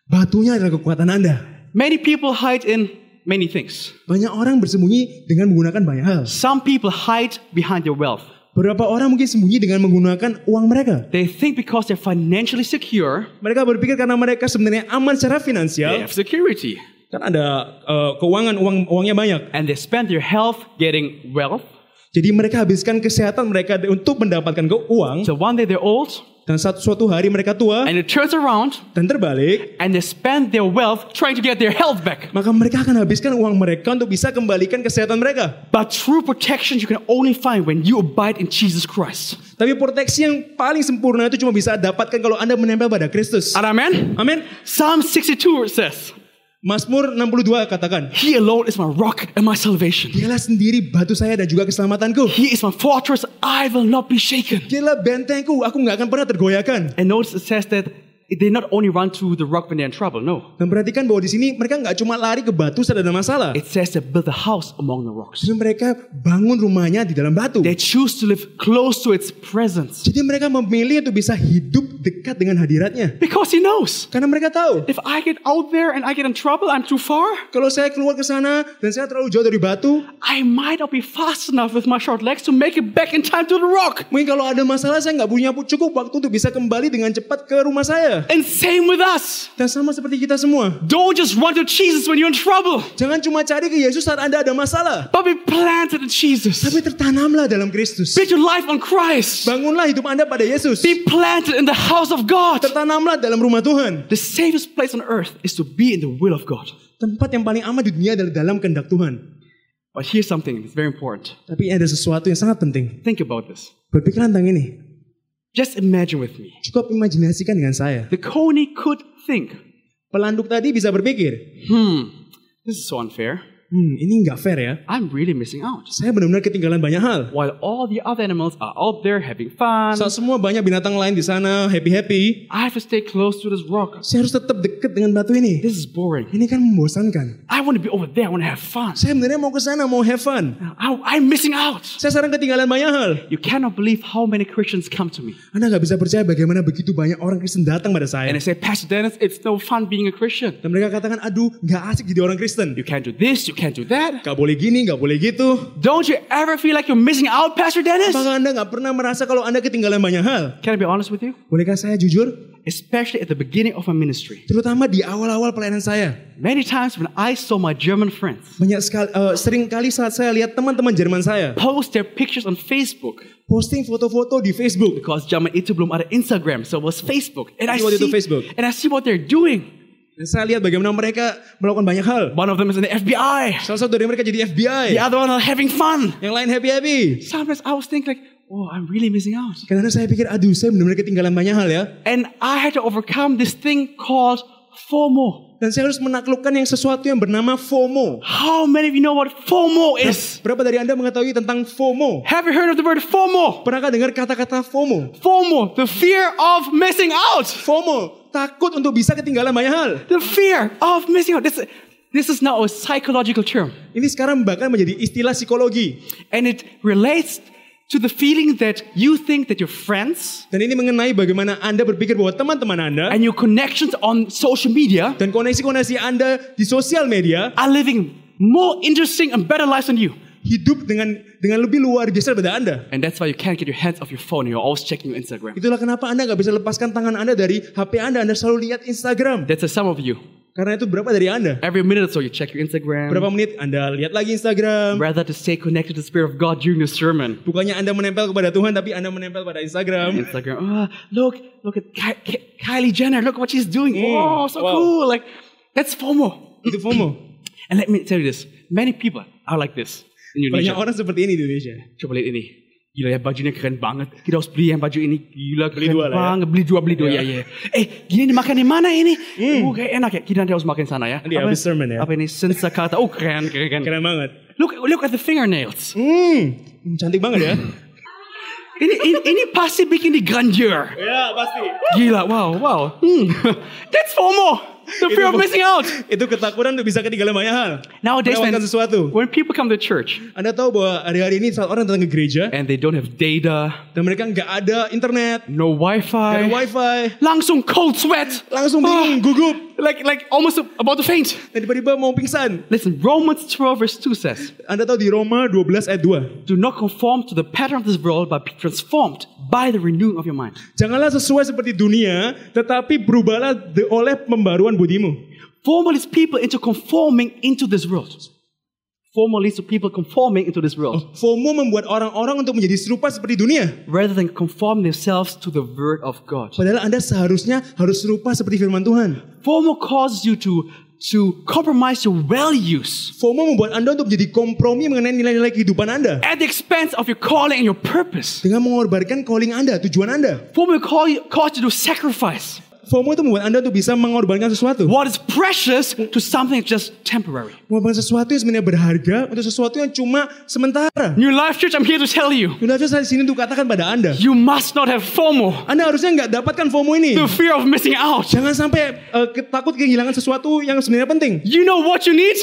Batunya adalah kekuatan Anda. Many people hide in many things. Banyak orang bersembunyi dengan menggunakan banyak hal. Some people hide behind their wealth. Beberapa orang mungkin sembunyi dengan menggunakan uang mereka. They think because they're financially secure, Mereka berpikir karena mereka sebenarnya aman secara finansial. they have security. kan ada eh, keuangan uang uangnya banyak. And they spend their health getting wealth. Jadi mereka habiskan kesehatan mereka untuk mendapatkan uang So one day they're old dan satu suatu hari mereka tua and it turns around dan terbalik, and they spend their wealth trying to get their health back. maka mereka akan habiskan uang mereka untuk bisa kembalikan kesehatan mereka. But true protection you can only find when you abide in Jesus Christ. Tapi proteksi yang paling sempurna itu cuma bisa dapatkan kalau Anda menempel pada Kristus. Amen. Amin. Psalm 62 says, Mazmur 62 katakan, He alone is my rock and my salvation. Dialah sendiri batu saya dan juga keselamatanku. He is my fortress. I will not be shaken. Dialah bentengku, aku nggak akan pernah tergoyahkan. And notice it says that they not only run to the rock when they're in trouble. No. Dan perhatikan bahwa di sini mereka nggak cuma lari ke batu saat ada masalah. It says they build a house among the rocks. Jadi mereka bangun rumahnya di dalam batu. They choose to live close to its presence Jadi mereka memilih untuk bisa hidup dekat dengan hadiratnya. because He knows. Karena mereka tahu, If I get out there and I get in trouble, I'm too far. kalau saya keluar ke sana dan saya terlalu jauh dari batu, I might not be fast enough with my short legs to make it back in time to the rock. mungkin kalau ada masalah saya nggak punya cukup waktu untuk bisa kembali dengan cepat ke rumah saya. And same with us. Dan sama seperti kita semua. Don't just run to Jesus when you're in trouble, Jangan cuma cari ke Yesus saat Anda ada masalah. but be planted in Jesus. Tapi tertanamlah dalam Kristus. Build your life on Christ. Bangunlah hidup Anda pada Yesus. Be planted in the house of God. Tertanamlah dalam rumah Tuhan. The safest place on earth is to be in the will of God. Tempat yang paling aman di dunia adalah dalam kehendak Tuhan. But here's something that's very important. Tapi ada sesuatu yang sangat penting. Think about this. Berpikir tentang ini. Just imagine with me. Cukup imajinasikan dengan saya. The Coney could think, Pelanduk tadi bisa berpikir, hmm, this is so unfair. Hmm ini nggak fair ya. I'm really missing out. Saya benar-benar ketinggalan banyak hal. While all the other animals are out there having fun, Saat semua banyak binatang lain di sana happy-happy, I have to stay close to this rock. saya harus tetap deket dengan batu ini. This is boring. Ini kan membosankan. I want to be over there. I want to have fun. Saya benar mau ke sana, mau have fun. I, I'm missing out. Saya sekarang ketinggalan banyak hal. You cannot believe how many Christians come to me. Anda nggak bisa percaya bagaimana begitu banyak orang Kristen datang pada And saya. they say, Pastor Dennis, it's no fun being a Christian. Dan mereka katakan, aduh nggak asik jadi orang Kristen. You can't do this, you can't do that. Gak boleh gini, gak boleh gitu. Don't you ever feel like you're missing out, Pastor Dennis? Apakah Anda nggak pernah merasa kalau Anda ketinggalan banyak hal? Can I be honest with you? Bolehkah saya jujur? Especially at the beginning of my ministry. Terutama di awal-awal pelayanan saya. Many times when I saw my German friends Banyak sekali, eh, sering kali saat saya lihat teman-teman Jerman saya post their pictures on Facebook posting foto-foto di Facebook. because zaman itu belum ada Instagram, so it was Facebook. And I itu see, Facebook. and I see what they're doing. Dan saya lihat bagaimana mereka melakukan banyak hal. One of them is in the FBI. Salah satu dari mereka jadi FBI. The other one are having fun. Yang lain happy-happy. Sometimes I was thinking like, oh, I'm really missing out. Karena saya pikir, aduh saya benar-benar ketinggalan banyak hal ya. And I had to overcome this thing called FOMO. Dan saya harus menaklukkan yang sesuatu yang bernama FOMO. How many of you know what FOMO is? Berapa dari Anda mengetahui tentang FOMO? Have you heard of the word FOMO? Pernahkah dengar kata-kata FOMO? FOMO, the fear of missing out. FOMO, takut untuk bisa ketinggalan banyak hal. The fear of missing out. This, this is now a psychological term. Ini sekarang bahkan menjadi istilah psikologi. And it relates to the feeling that you think that your friends Dan ini mengenai bagaimana Anda berpikir bahwa teman-teman Anda and your connections on social media dan koneksi-koneksi Anda di sosial media are living more interesting and better lives than you. Hidup dengan dengan lebih luar biasa daripada Anda. And that's why you can't get your hands off your phone. You're always checking your Instagram. Itulah kenapa Anda nggak bisa lepaskan tangan Anda dari HP Anda. Anda selalu lihat Instagram. That's a some of you. Karena itu berapa dari Anda? Every minute or so you check your Instagram. Berapa menit Anda lihat lagi Instagram? Rather to stay connected to the Spirit of God during the sermon. Bukannya Anda menempel kepada Tuhan, tapi Anda menempel pada Instagram. Instagram. Oh, look, look at Kylie Jenner. Look what she's doing. Mm, Oh, so wow. cool. Like that's FOMO. Itu FOMO. And let me tell you this: many people are like this in Banyak Indonesia. orang seperti ini di Indonesia. Coba lihat ini. Gila ya bajunya keren banget. Kita harus beli yang baju ini. Gila Beli keren dua lah ya. banget. Beli dua, beli dua. Iya. Ya, ya. Eh, gini dimakan di mana ini? Uh, kayak enak ya. Kita nanti harus makan sana ya. Nanti habis sermon ya. Apa ini? Sensakata. Oh, keren, keren, keren. Keren banget. Look, look at the fingernails. Hmm, cantik banget ya. Ini, ini, ini pasti bikin di grandeur. ya, pasti. Gila, wow, wow. Hmm. That's FOMO. The fear of missing out. Itu ketakutan untuk bisa ketinggalan banyak hal. Nowadays, when, sesuatu. when people come to church Anda tahu bahwa hari-hari ini saat orang datang ke gereja and they don't have data, dan mereka nggak ada internet, no Wi-Fi, ada wifi, langsung cold sweat, langsung bingung, Ah, gugup, like like almost about to faint. dan tiba-tiba mau pingsan. Listen, Romans 12 verse 2 says, Anda tahu di Roma 12 ayat 2. "Do not conform to the pattern of this world, but be transformed by the renewing of your mind." Janganlah sesuai seperti dunia, tetapi berubahlah oleh pembaruan budimu. People into conforming into this world. To people conforming into this world FOMO membuat orang-orang untuk menjadi serupa seperti dunia. rather than conform themselves to the word of God. Padahal Anda seharusnya harus serupa seperti firman Tuhan. FOMO causes you to to compromise your values FOMO membuat Anda untuk menjadi kompromi mengenai nilai-nilai kehidupan Anda. at the expense of your calling and your purpose. Dengan mengorbankan calling Anda, tujuan Anda. FOMO will call you, cause you to sacrifice FOMO itu membuat Anda untuk bisa mengorbankan sesuatu. what is precious to something just temporary. Mengorbankan sesuatu yang sebenarnya berharga untuk sesuatu yang cuma sementara. New Life Church, I'm here to tell you, Sudah saya di sini untuk katakan pada Anda. you must not have FOMO, Anda harusnya nggak dapatkan FOMO ini. the fear of missing out. Jangan sampai ke- takut kehilangan sesuatu yang sebenarnya penting. You know what you need?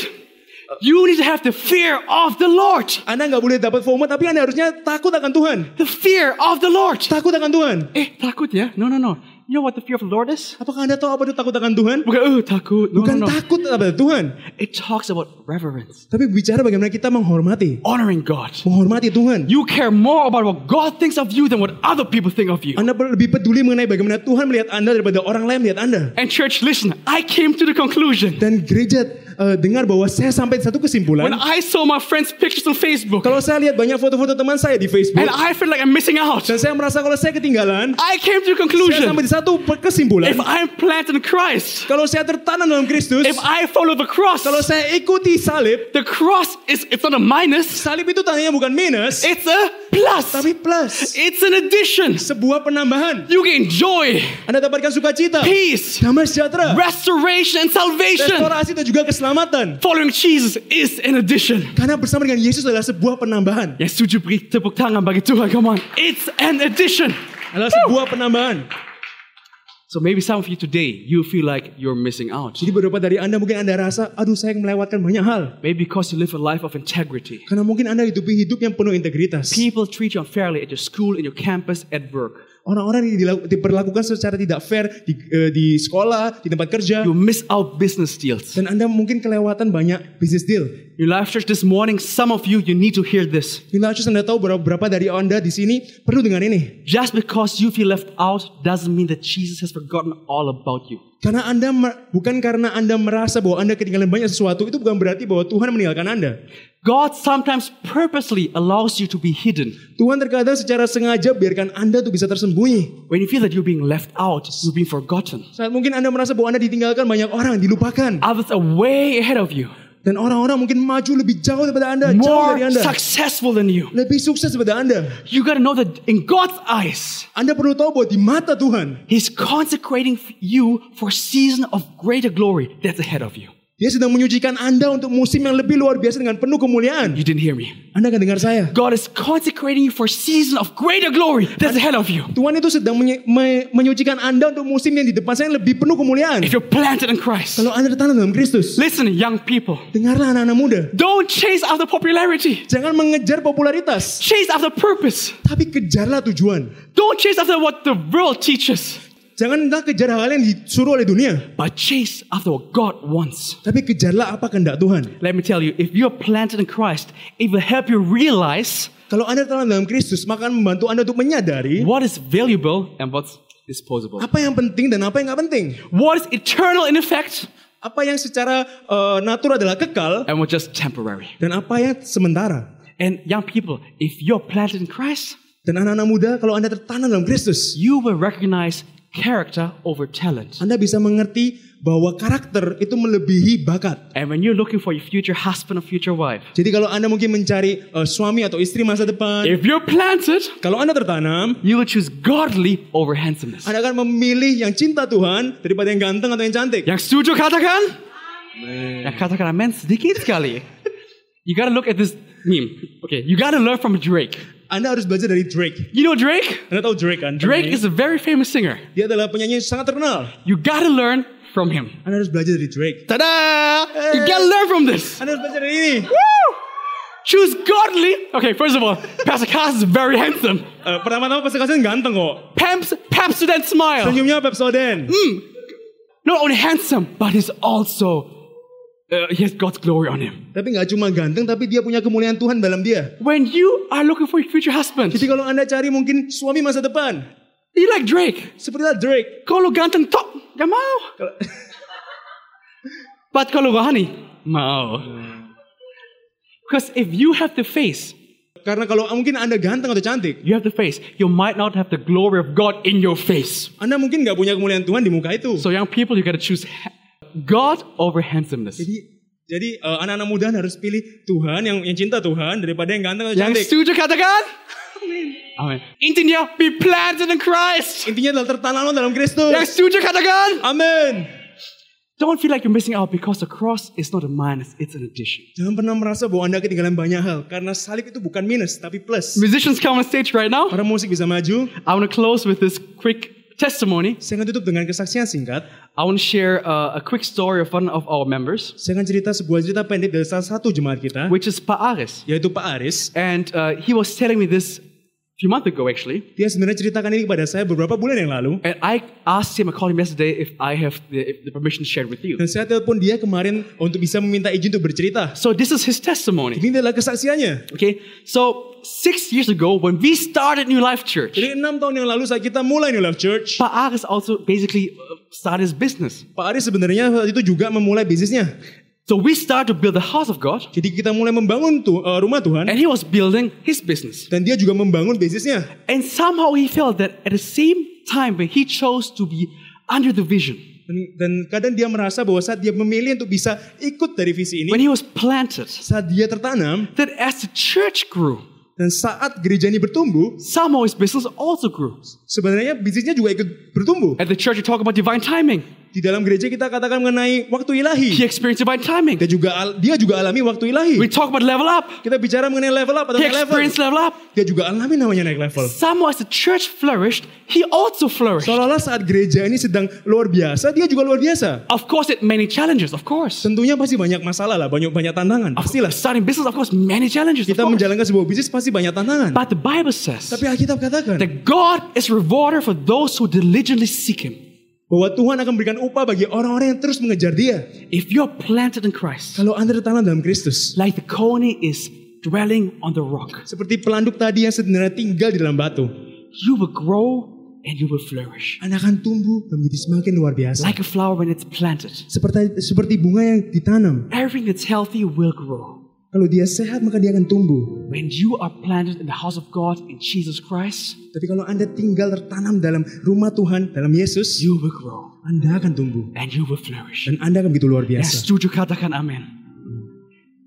You need to have the fear of the Lord. Anda nggak boleh dapat FOMO, tapi Anda harusnya takut akan Tuhan. The fear of the Lord. Takut akan Tuhan. Eh, takut ya? No, no, no. You know what the fear of the Lord is? Apakah Anda tahu apa itu takut akan Tuhan? Bukan, oh, takut. No, Bukan no, no. takut kepada Tuhan, It talks about reverence, tapi bicara bagaimana kita menghormati, honoring God. menghormati Tuhan. You care more about what God thinks of you than what other people think of you. Anda lebih peduli mengenai bagaimana Tuhan melihat Anda daripada orang lain melihat Anda. And church, listen, I came to the conclusion Dan gereja eh, dengar bahwa saya sampai satu when kesimpulan. I saw my friends' pictures on Facebook Kalau saya lihat banyak foto-foto teman saya di Facebook, and I feel like I'm missing out. dan saya merasa kalau saya ketinggalan, I came to saya conclusion sampai di satu kesimpulan. if I'm planted in Christ, Kalau saya tertanam dalam Kristus, if I follow the cross, kalau saya ikuti salib, the cross is it's not a minus, salib itu tandanya bukan minus, it's a plus. tapi plus. It's an addition. Sebuah penambahan. You gain joy, Anda dapatkan sukacita, peace, damai sejahtera, restoration, and salvation. restorasi dan juga keselamatan. Keselamatan. Following Jesus is an addition. Karena bersama dengan Yesus adalah sebuah penambahan. Yang setuju beri tepuk tangan bagi Tuhan. Come on. It's an addition. Adalah sebuah penambahan. So maybe some of you today, you feel like you're missing out. Jadi beberapa dari Anda mungkin Anda rasa, aduh saya melewatkan banyak hal. Maybe because you live a life of integrity. Karena mungkin Anda hidupi hidup yang penuh integritas. People treat you unfairly at your school, in your campus, at work. Orang-orang yang diperlakukan secara tidak fair di, eh, di sekolah, di tempat kerja. You miss out business deals. Dan Anda mungkin kelewatan banyak business deal. Your life church this morning, some of you, you need to hear this. Bila Acus Anda tahu beberapa dari Anda di sini perlu dengan ini. Just because you feel left out doesn't mean that Jesus has forgotten all about you. Karena Anda bukan karena Anda merasa bahwa Anda ketinggalan banyak sesuatu itu bukan berarti bahwa Tuhan meninggalkan Anda. God sometimes purposely allows you to be hidden. Tuhan terkadang secara sengaja biarkan Anda tuh bisa tersembunyi. When you feel that you're being left out, you're being forgotten. Saat mungkin Anda merasa bahwa Anda ditinggalkan banyak orang, dilupakan. Others are way ahead of you, Dan orang-orang mungkin maju lebih jauh daripada Anda, jauh dari more Anda. successful than you. Lebih sukses daripada Anda. You gotta know that in God's eyes, Anda perlu tahu bahwa di mata Tuhan, He's consecrating you for a season of greater glory that's ahead of you. Dia sedang menyucikan Anda untuk musim yang lebih luar biasa dengan penuh kemuliaan. You didn't hear me. Anda akan dengar saya. God is consecrating you for season of greater glory that's ahead of you. Tuhan itu sedang menye- me- menyucikan Anda untuk musim yang di depan saya yang lebih penuh kemuliaan. If you're planted in Christ, Kalau Anda tertanam dalam Kristus, listen, young people, dengarlah anak-anak muda. don't chase after popularity. Jangan mengejar popularitas, Chase after purpose. tapi kejarlah tujuan. Don't chase after what the world teaches, Janganlah kejar hal yang disuruh oleh dunia, but chase after what God wants. tapi kejarlah apa kehendak Tuhan. Let me tell you, if you're planted in Christ, it will help you realize Kalau Anda tertanam dalam Kristus, maka akan membantu Anda untuk menyadari what is valuable and what's disposable. apa yang penting dan apa yang nggak penting. What is eternal in effect Apa yang secara eh, natur adalah kekal and what's just temporary. dan apa yang sementara. And young people, if you're planted in Christ, Dan anak-anak muda, kalau Anda tertanam dalam Kristus, you will recognize character over talent. Anda bisa mengerti bahwa karakter itu melebihi bakat. And when you're looking for your future husband or future wife, Jadi kalau Anda mungkin mencari eh, suami atau istri masa depan, if you're planted, kalau Anda tertanam, you will choose godly over handsomeness. Anda akan memilih yang cinta Tuhan daripada yang ganteng atau yang cantik. Yang setuju katakan? Yang katakan amen sedikit sekali. You gotta look at this meme. Okay, you gotta learn from Drake. Anda harus belajar dari Drake. You know Drake? Anda tahu Drake kan? Drake Penyanyi. is a very famous singer. Dia adalah penyanyi yang sangat terkenal. You gotta learn from him. Anda harus belajar dari Drake. Ta-da! You gotta learn from this. Anda harus belajar dari ini. Woo! Choose godly. Okay, first of all, Pastor Cass is very handsome. Eh, pertama-tama Pastor Kasen ganteng kok. Pamps, Pepsodent smile. Senyumnya Pepsodent. Not only handsome, but he's also uh, he has God's glory on him. Tapi nggak cuma ganteng, tapi dia punya kemuliaan Tuhan dalam dia. When you are looking for your future husband, Jadi kalau Anda cari mungkin suami masa depan, you like Drake. sepertilah Drake. Kalau ganteng top, gak mau. But kalau rohani, mau. Because if you have the face, Karena kalau mungkin Anda ganteng atau cantik, you have the face, you might not have the glory of God in your face. Anda mungkin nggak punya kemuliaan Tuhan di muka itu. So young people, you gotta choose God over handsomeness. Jadi jadi eh, anak-anak muda harus pilih Tuhan yang yang cinta Tuhan daripada yang ganteng atau Yang cantik. setuju katakan? Amin. Intinya, be planted in Christ. Intinya adalah tertanam dalam Kristus. Yang setuju katakan? Amin. Don't feel like you're missing out because the cross is not a minus, it's an addition. Jangan pernah merasa bahwa Anda ketinggalan banyak hal karena salib itu bukan minus tapi plus. Musicians come on stage right now. Para musik bisa maju. I want to close with this quick testimony. Saya akan tutup dengan kesaksian singkat. I want to share uh, a quick story of one of our members, Saya akan cerita sebuah cerita pendek dari salah satu jemaat kita, which is Pa Aris. yaitu Pak Aris. And uh, he was telling me this a few months ago, actually. Dia sebenarnya ceritakan ini kepada saya beberapa bulan yang lalu. And I asked him, I called him yesterday if I have the, if the permission shared with you. Dan saya telepon dia kemarin untuk bisa meminta izin untuk bercerita. So this is his testimony. Ini adalah kesaksiannya. Okay, so six years ago when we started New Life Church, Jadi enam tahun yang lalu saat kita mulai New Life Church, Pa Aris also basically uh, started his business. Pak Aris sebenarnya saat itu juga memulai bisnisnya. So we started to build the house of God, Jadi kita mulai membangun tu, eh, rumah Tuhan and he was building his business. dan dia juga membangun bisnisnya. And somehow he felt that at the same time when he chose to be under the vision, Dan, dan kadang dia merasa bahwa saat dia memilih untuk bisa ikut dari visi ini, when he was planted, saat dia tertanam that as the church grew, dan saat gereja ini bertumbuh, somehow his business also grew. sebenarnya bisnisnya juga ikut bertumbuh. At the church, we talk about divine timing. Di dalam gereja kita katakan mengenai waktu ilahi. He experienced divine timing. Dia juga dia juga alami waktu ilahi. We talk about level up. Kita bicara mengenai level up atau He level. experienced level up. Dia juga alami namanya naik level. Somehow as the church flourished, he also flourished. Seolah-olah saat gereja ini sedang luar biasa, dia juga luar biasa. Of course, it many challenges, of course. Tentunya pasti banyak masalah lah, banyak banyak tantangan. Pastilah. Starting business, of course, many challenges. Kita menjalankan sebuah bisnis pasti banyak tantangan. But the Bible says Tapi Alkitab katakan that God is rewarder for those who diligently seek Him. Bahwa Tuhan akan memberikan upah bagi orang-orang yang terus mengejar Dia. If you're planted in Christ, Kalau Anda tertanam dalam Kristus, like the coney is dwelling on the rock, seperti pelanduk tadi yang sebenarnya tinggal di dalam batu, you will grow and you will flourish. Anda akan tumbuh dan menjadi semakin luar biasa. Like a flower when it's planted. Seperti seperti bunga yang ditanam. Everything that's healthy will grow. Kalau dia sehat maka dia akan tumbuh. When you are planted in the house of God in Jesus Christ, Tapi kalau Anda tinggal tertanam dalam rumah Tuhan, dalam Yesus, you will grow Anda akan tumbuh. and you will flourish. Dan Anda akan begitu luar Yang biasa. setuju katakan amin.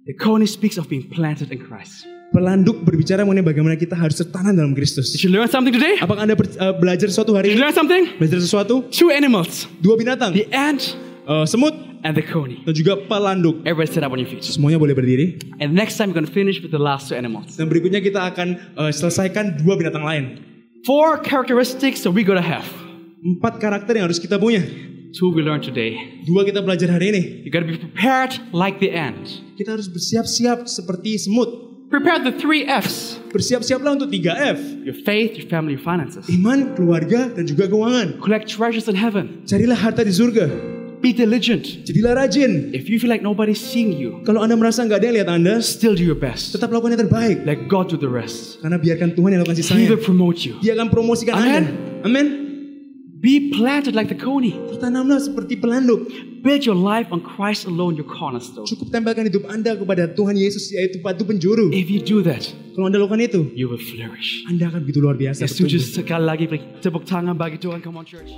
The coney speaks of being planted in Christ. Pelanduk berbicara mengenai bagaimana kita harus tertanam dalam Kristus. Did you learn something today? Apakah Anda eh, belajar sesuatu hari Did you learn something? Belajar sesuatu? Two animals, Dua binatang, the ant eh, semut and the coney. dan juga pelanduk. Everybody sit up on your feet. Semuanya boleh berdiri. And next time we're going to finish with the last two animals. Dan berikutnya kita akan eh, selesaikan dua binatang lain. Four characteristics that going to have. Empat karakter yang harus kita punya. Two we learned today. Dua kita belajar hari ini. You got to be prepared like the ant. Kita harus bersiap-siap seperti semut. Prepare the three F's Bersiap-siaplah untuk 3F. your faith, your family, your finances. Iman, keluarga, dan juga keuangan. Collect treasures in heaven. Carilah harta di surga. Be diligent. Jadilah rajin. If you feel like nobody's seeing you, Kalau Anda merasa nggak ada yang lihat Anda, still do your best. tetap lakukan yang terbaik. Let God do the rest. Karena biarkan Tuhan yang lakukan He sisanya. will promote you. Dia akan promosikan Amen. Anda. Amin. Be planted like the coney. Tertanamlah seperti pelanduk. Build your life on Christ alone, your cornerstone. Cukup tempelkan hidup Anda kepada Tuhan Yesus yaitu batu penjuru. If you do that, Kalau Anda lakukan itu, you will flourish. Anda akan begitu luar biasa. Setuju sekali lagi tepuk tangan bagi Tuhan. Come on church.